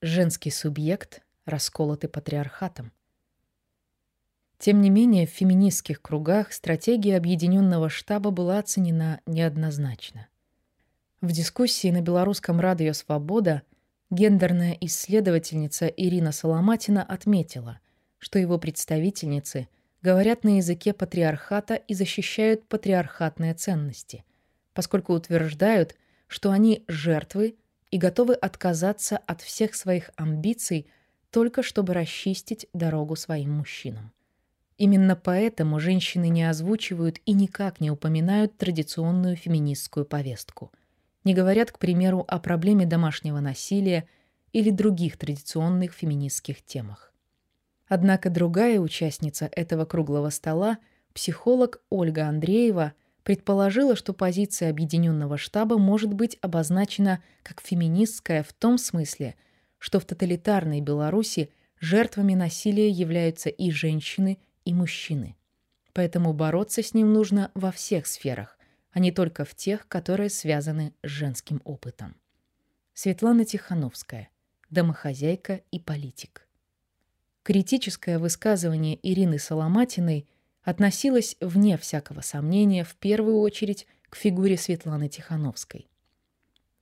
Женский субъект, расколотый патриархатом. Тем не менее, в феминистских кругах стратегия объединенного штаба была оценена неоднозначно. В дискуссии на белорусском радио «Свобода» гендерная исследовательница Ирина Соломатина отметила, что его представительницы говорят на языке патриархата и защищают патриархатные ценности, поскольку утверждают, что они жертвы и готовы отказаться от всех своих амбиций только чтобы расчистить дорогу своим мужчинам. Именно поэтому женщины не озвучивают и никак не упоминают традиционную феминистскую повестку. Не говорят, к примеру, о проблеме домашнего насилия или других традиционных феминистских темах. Однако другая участница этого круглого стола, психолог Ольга Андреева, предположила, что позиция Объединенного штаба может быть обозначена как феминистская в том смысле, что в тоталитарной Беларуси жертвами насилия являются и женщины, и мужчины. Поэтому бороться с ним нужно во всех сферах, а не только в тех, которые связаны с женским опытом. Светлана Тихановская, домохозяйка и политик. Критическое высказывание Ирины Соломатиной относилось, вне всякого сомнения, в первую очередь к фигуре Светланы Тихановской.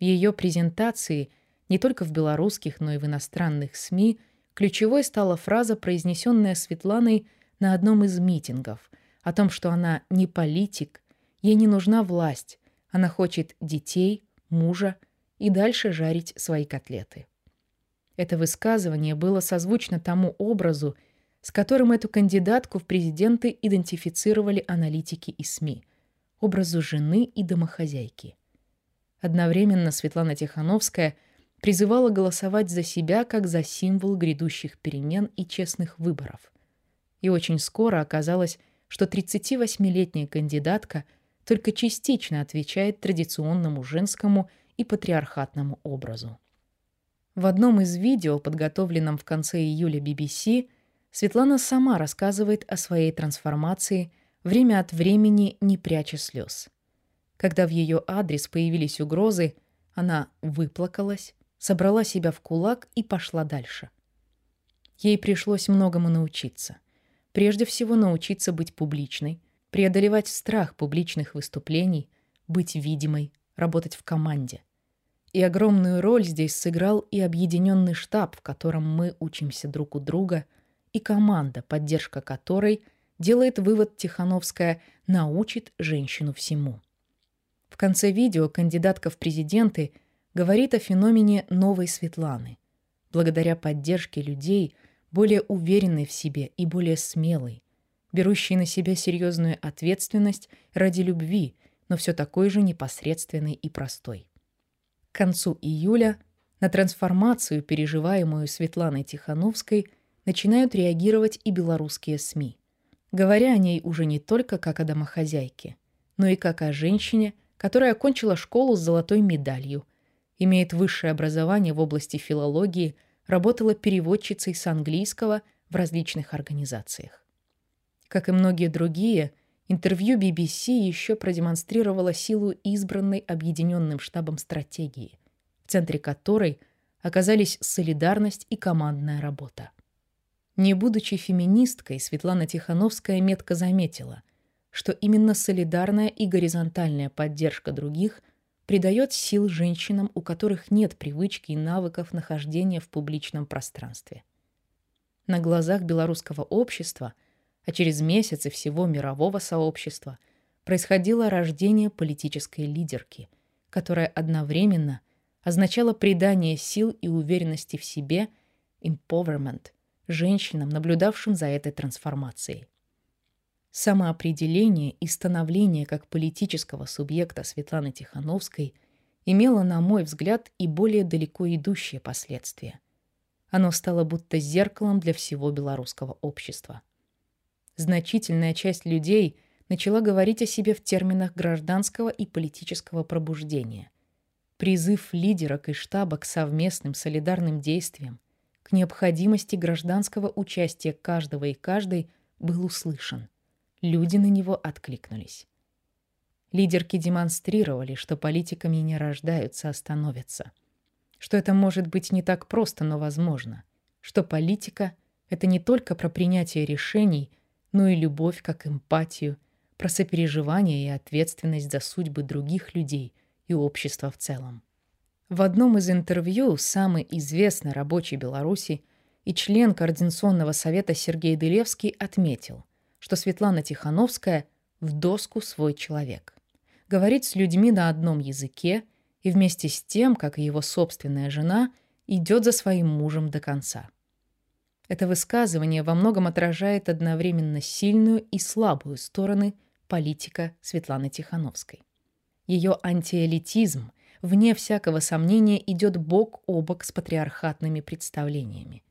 В ее презентации не только в белорусских, но и в иностранных СМИ ключевой стала фраза, произнесенная Светланой на одном из митингов о том, что она не политик, ей не нужна власть, она хочет детей, мужа и дальше жарить свои котлеты. Это высказывание было созвучно тому образу, с которым эту кандидатку в президенты идентифицировали аналитики и СМИ – образу жены и домохозяйки. Одновременно Светлана Тихановская призывала голосовать за себя как за символ грядущих перемен и честных выборов – и очень скоро оказалось, что 38-летняя кандидатка только частично отвечает традиционному женскому и патриархатному образу. В одном из видео, подготовленном в конце июля BBC, Светлана сама рассказывает о своей трансформации, время от времени не пряча слез. Когда в ее адрес появились угрозы, она выплакалась, собрала себя в кулак и пошла дальше. Ей пришлось многому научиться. Прежде всего научиться быть публичной, преодолевать страх публичных выступлений, быть видимой, работать в команде. И огромную роль здесь сыграл и объединенный штаб, в котором мы учимся друг у друга, и команда, поддержка которой, делает вывод Тихановская, научит женщину всему. В конце видео кандидатка в президенты говорит о феномене новой Светланы. Благодаря поддержке людей – более уверенной в себе и более смелой, берущей на себя серьезную ответственность ради любви, но все такой же непосредственной и простой. К концу июля на трансформацию, переживаемую Светланой Тихановской, начинают реагировать и белорусские СМИ, говоря о ней уже не только как о домохозяйке, но и как о женщине, которая окончила школу с золотой медалью, имеет высшее образование в области филологии – работала переводчицей с английского в различных организациях. Как и многие другие, интервью BBC еще продемонстрировало силу избранной объединенным штабом стратегии, в центре которой оказались солидарность и командная работа. Не будучи феминисткой, Светлана Тихановская метко заметила, что именно солидарная и горизонтальная поддержка других – придает сил женщинам, у которых нет привычки и навыков нахождения в публичном пространстве. На глазах белорусского общества, а через месяцы всего мирового сообщества, происходило рождение политической лидерки, которая одновременно означала придание сил и уверенности в себе, empowerment, женщинам, наблюдавшим за этой трансформацией. Самоопределение и становление как политического субъекта Светланы Тихановской имело, на мой взгляд, и более далеко идущие последствия. Оно стало будто зеркалом для всего белорусского общества. Значительная часть людей начала говорить о себе в терминах гражданского и политического пробуждения. Призыв лидерок и штаба к совместным солидарным действиям, к необходимости гражданского участия каждого и каждой был услышан – Люди на него откликнулись. Лидерки демонстрировали, что политиками не рождаются, а становятся. что это может быть не так просто, но возможно, что политика — это не только про принятие решений, но и любовь как эмпатию, про сопереживание и ответственность за судьбы других людей и общества в целом. В одном из интервью самый известный рабочий Беларуси и член Координационного совета Сергей Дылевский отметил, что Светлана Тихановская в доску свой человек. Говорит с людьми на одном языке и вместе с тем, как и его собственная жена, идет за своим мужем до конца. Это высказывание во многом отражает одновременно сильную и слабую стороны политика Светланы Тихановской. Ее антиэлитизм, вне всякого сомнения, идет бок о бок с патриархатными представлениями.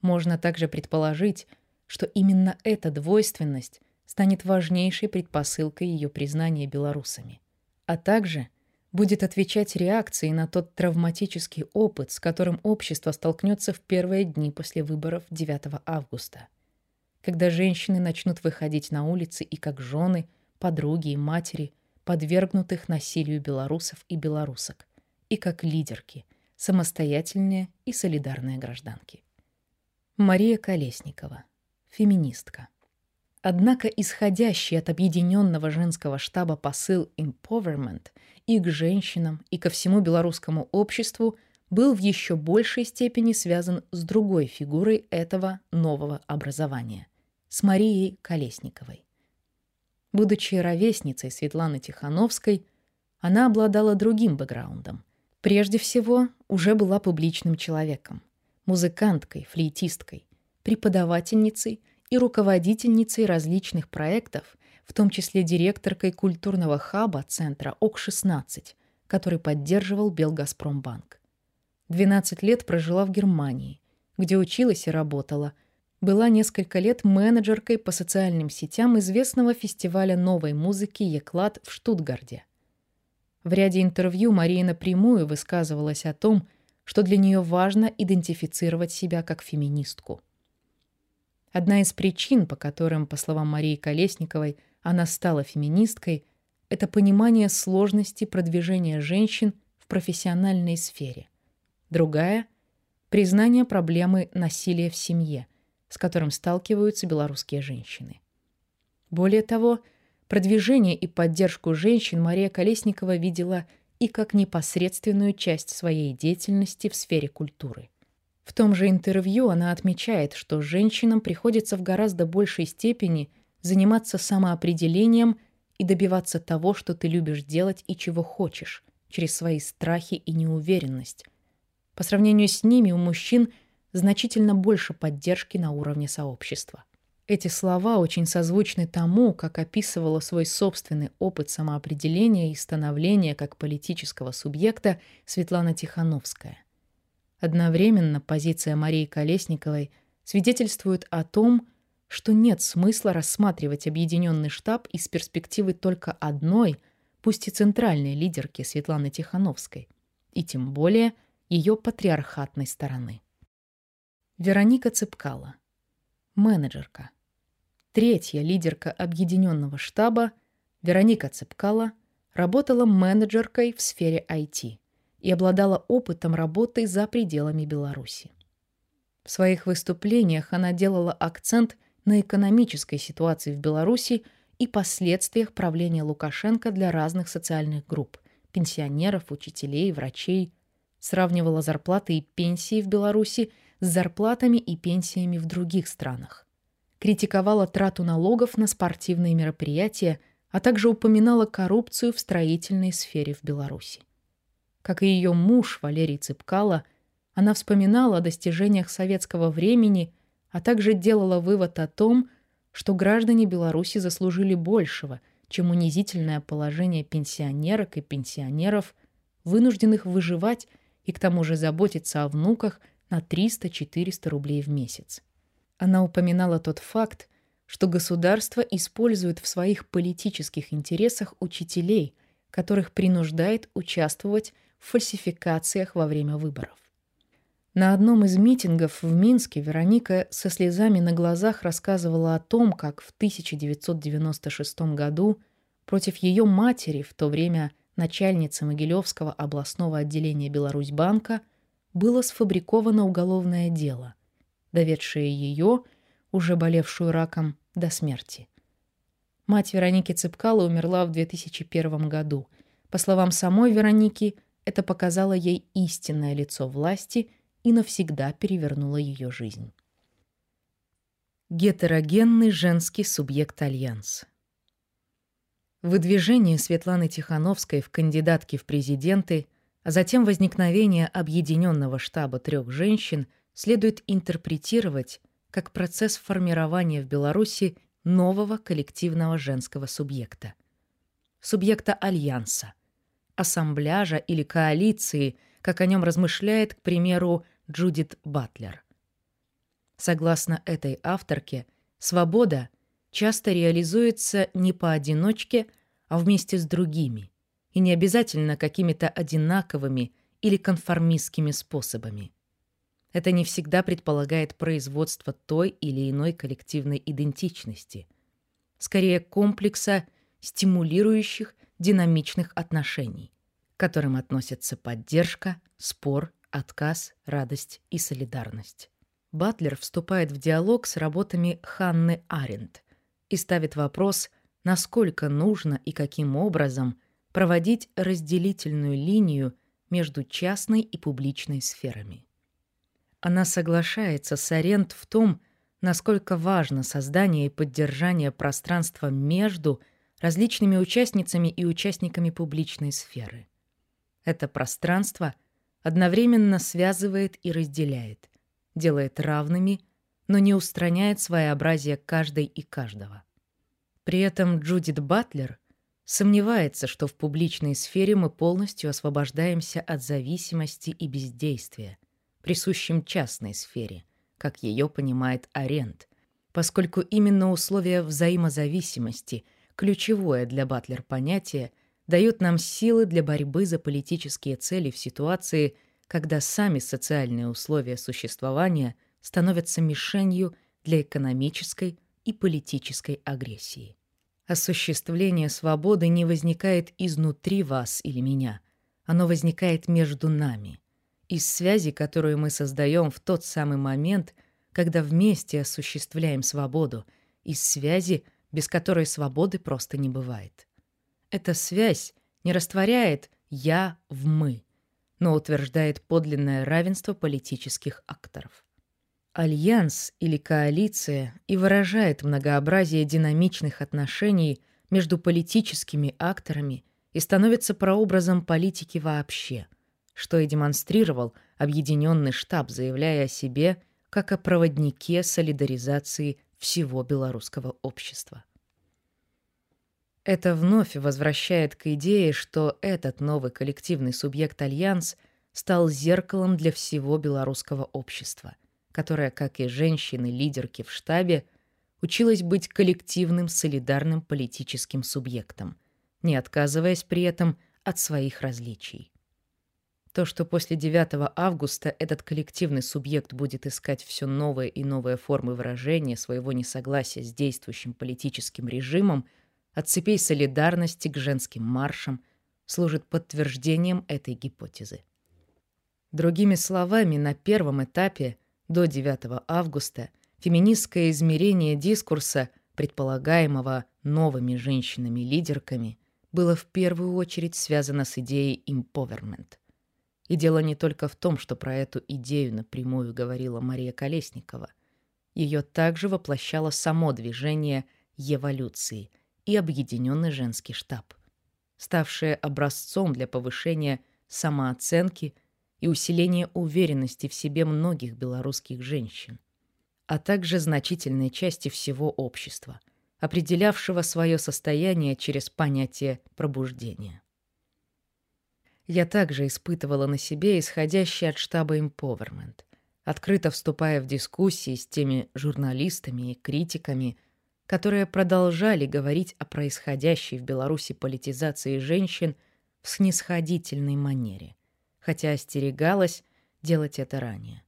Можно также предположить, что именно эта двойственность станет важнейшей предпосылкой ее признания белорусами, а также будет отвечать реакцией на тот травматический опыт, с которым общество столкнется в первые дни после выборов 9 августа, когда женщины начнут выходить на улицы и как жены, подруги и матери подвергнутых насилию белорусов и белорусок, и как лидерки, самостоятельные и солидарные гражданки. Мария Колесникова, феминистка. Однако исходящий от объединенного женского штаба посыл empowerment и к женщинам, и ко всему белорусскому обществу был в еще большей степени связан с другой фигурой этого нового образования – с Марией Колесниковой. Будучи ровесницей Светланы Тихановской, она обладала другим бэкграундом. Прежде всего, уже была публичным человеком, музыканткой, флейтисткой, преподавательницей и руководительницей различных проектов, в том числе директоркой культурного хаба центра ОК-16, который поддерживал Белгазпромбанк. 12 лет прожила в Германии, где училась и работала. Была несколько лет менеджеркой по социальным сетям известного фестиваля новой музыки «Еклад» в Штутгарде. В ряде интервью Мария напрямую высказывалась о том, что для нее важно идентифицировать себя как феминистку – Одна из причин, по которым, по словам Марии Колесниковой, она стала феминисткой, это понимание сложности продвижения женщин в профессиональной сфере. Другая — признание проблемы насилия в семье, с которым сталкиваются белорусские женщины. Более того, продвижение и поддержку женщин Мария Колесникова видела и как непосредственную часть своей деятельности в сфере культуры – в том же интервью она отмечает, что женщинам приходится в гораздо большей степени заниматься самоопределением и добиваться того, что ты любишь делать и чего хочешь, через свои страхи и неуверенность. По сравнению с ними у мужчин значительно больше поддержки на уровне сообщества. Эти слова очень созвучны тому, как описывала свой собственный опыт самоопределения и становления как политического субъекта Светлана Тихановская. Одновременно позиция Марии Колесниковой свидетельствует о том, что нет смысла рассматривать объединенный штаб из перспективы только одной, пусть и центральной лидерки Светланы Тихановской, и тем более ее патриархатной стороны. Вероника Цыпкала. Менеджерка. Третья лидерка объединенного штаба, Вероника Цыпкала, работала менеджеркой в сфере IT и обладала опытом работы за пределами Беларуси. В своих выступлениях она делала акцент на экономической ситуации в Беларуси и последствиях правления Лукашенко для разных социальных групп – пенсионеров, учителей, врачей, сравнивала зарплаты и пенсии в Беларуси с зарплатами и пенсиями в других странах, критиковала трату налогов на спортивные мероприятия, а также упоминала коррупцию в строительной сфере в Беларуси. Как и ее муж Валерий Цыпкало, она вспоминала о достижениях советского времени, а также делала вывод о том, что граждане Беларуси заслужили большего, чем унизительное положение пенсионерок и пенсионеров, вынужденных выживать и к тому же заботиться о внуках на 300-400 рублей в месяц. Она упоминала тот факт, что государство использует в своих политических интересах учителей, которых принуждает участвовать в фальсификациях во время выборов. На одном из митингов в Минске Вероника со слезами на глазах рассказывала о том, как в 1996 году против ее матери, в то время начальницы Могилевского областного отделения Беларусьбанка, было сфабриковано уголовное дело, доведшее ее, уже болевшую раком, до смерти. Мать Вероники Цыпкало умерла в 2001 году. По словам самой Вероники, это показало ей истинное лицо власти и навсегда перевернуло ее жизнь. Гетерогенный женский субъект Альянс Выдвижение Светланы Тихановской в кандидатки в президенты, а затем возникновение объединенного штаба трех женщин следует интерпретировать как процесс формирования в Беларуси нового коллективного женского субъекта. Субъекта альянса, ассамбляжа или коалиции, как о нем размышляет, к примеру, Джудит Батлер. Согласно этой авторке, свобода часто реализуется не поодиночке, а вместе с другими, и не обязательно какими-то одинаковыми или конформистскими способами. Это не всегда предполагает производство той или иной коллективной идентичности, скорее комплекса стимулирующих динамичных отношений, к которым относятся поддержка, спор, отказ, радость и солидарность. Батлер вступает в диалог с работами Ханны Аренд и ставит вопрос, насколько нужно и каким образом проводить разделительную линию между частной и публичной сферами. Она соглашается с Аренд в том, насколько важно создание и поддержание пространства между различными участницами и участниками публичной сферы. Это пространство одновременно связывает и разделяет, делает равными, но не устраняет своеобразие каждой и каждого. При этом Джудит Батлер сомневается, что в публичной сфере мы полностью освобождаемся от зависимости и бездействия, присущим частной сфере, как ее понимает Аренд, поскольку именно условия взаимозависимости, ключевое для Батлер понятие, дают нам силы для борьбы за политические цели в ситуации, когда сами социальные условия существования становятся мишенью для экономической и политической агрессии. Осуществление свободы не возникает изнутри вас или меня. Оно возникает между нами. Из связи, которую мы создаем в тот самый момент, когда вместе осуществляем свободу, из связи, без которой свободы просто не бывает. Эта связь не растворяет «я» в «мы», но утверждает подлинное равенство политических акторов. Альянс или коалиция и выражает многообразие динамичных отношений между политическими акторами и становится прообразом политики вообще, что и демонстрировал объединенный штаб, заявляя о себе как о проводнике солидаризации всего белорусского общества. Это вновь возвращает к идее, что этот новый коллективный субъект Альянс стал зеркалом для всего белорусского общества – которая, как и женщины-лидерки в штабе, училась быть коллективным солидарным политическим субъектом, не отказываясь при этом от своих различий. То, что после 9 августа этот коллективный субъект будет искать все новые и новые формы выражения своего несогласия с действующим политическим режимом, от цепей солидарности к женским маршам, служит подтверждением этой гипотезы. Другими словами, на первом этапе – до 9 августа феминистское измерение дискурса, предполагаемого новыми женщинами-лидерками, было в первую очередь связано с идеей empowerment. И дело не только в том, что про эту идею напрямую говорила Мария Колесникова. Ее также воплощало само движение эволюции и объединенный женский штаб, ставшее образцом для повышения самооценки – и усиление уверенности в себе многих белорусских женщин, а также значительной части всего общества, определявшего свое состояние через понятие пробуждения. Я также испытывала на себе исходящий от штаба Empowerment, открыто вступая в дискуссии с теми журналистами и критиками, которые продолжали говорить о происходящей в Беларуси политизации женщин в снисходительной манере хотя остерегалась делать это ранее.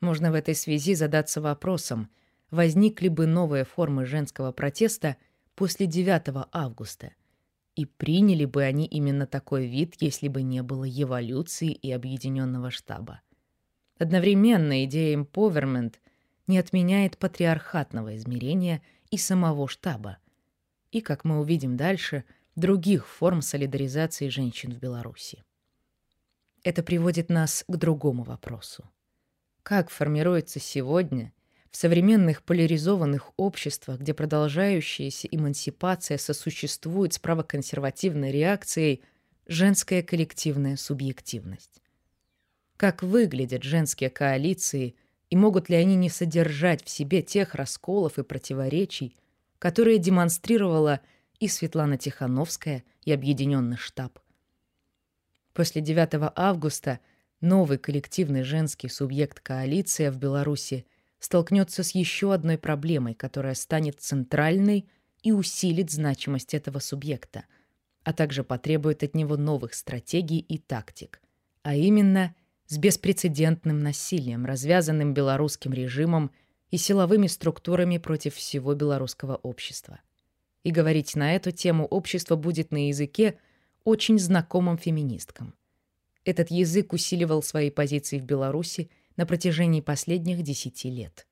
Можно в этой связи задаться вопросом, возникли бы новые формы женского протеста после 9 августа, и приняли бы они именно такой вид, если бы не было эволюции и объединенного штаба. Одновременно идея empowerment не отменяет патриархатного измерения и самого штаба, и, как мы увидим дальше, других форм солидаризации женщин в Беларуси. Это приводит нас к другому вопросу. Как формируется сегодня в современных поляризованных обществах, где продолжающаяся эмансипация сосуществует с правоконсервативной реакцией, женская коллективная субъективность? Как выглядят женские коалиции и могут ли они не содержать в себе тех расколов и противоречий, которые демонстрировала и Светлана Тихановская, и Объединенный штаб? После 9 августа новый коллективный женский субъект коалиция в Беларуси столкнется с еще одной проблемой, которая станет центральной и усилит значимость этого субъекта, а также потребует от него новых стратегий и тактик, а именно с беспрецедентным насилием, развязанным белорусским режимом и силовыми структурами против всего белорусского общества. И говорить на эту тему общество будет на языке, очень знакомым феминисткам. Этот язык усиливал свои позиции в Беларуси на протяжении последних десяти лет.